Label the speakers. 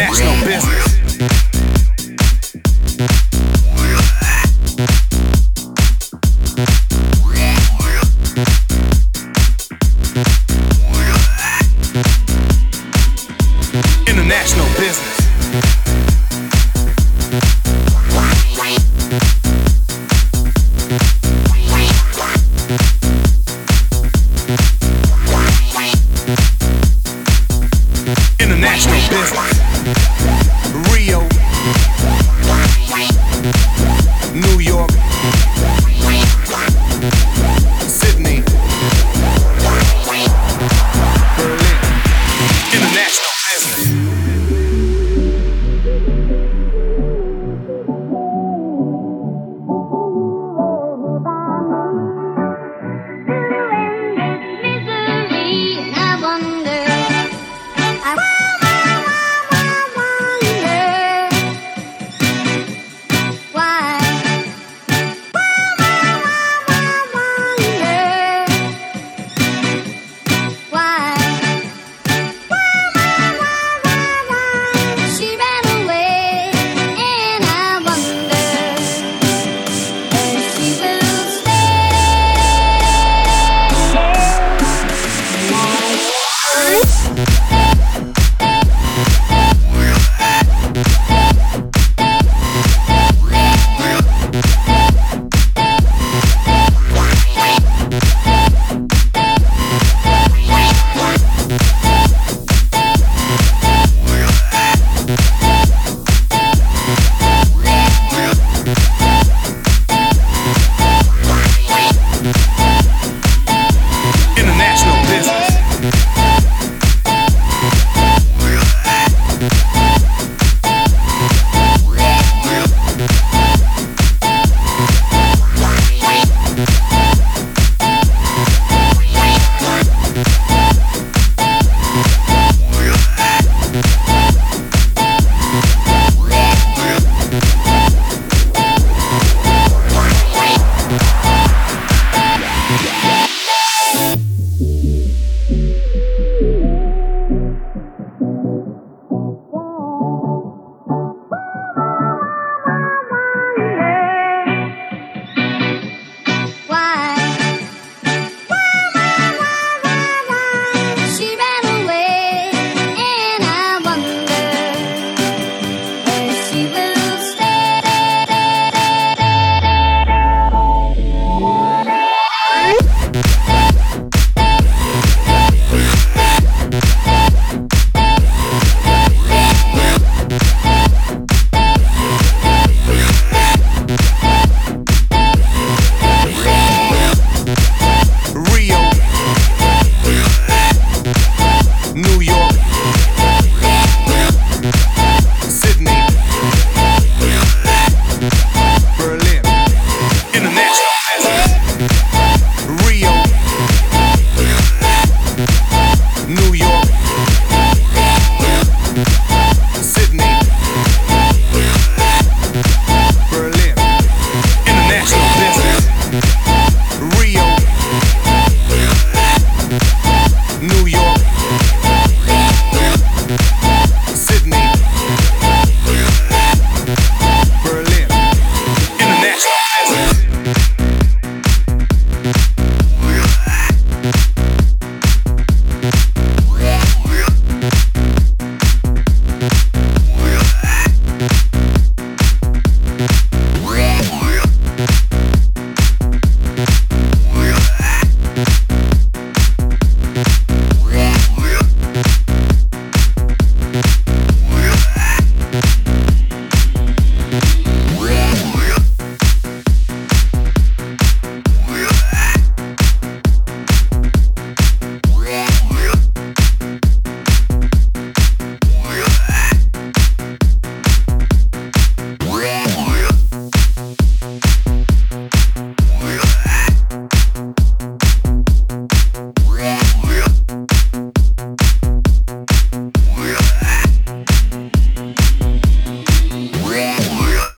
Speaker 1: national business. International business. live.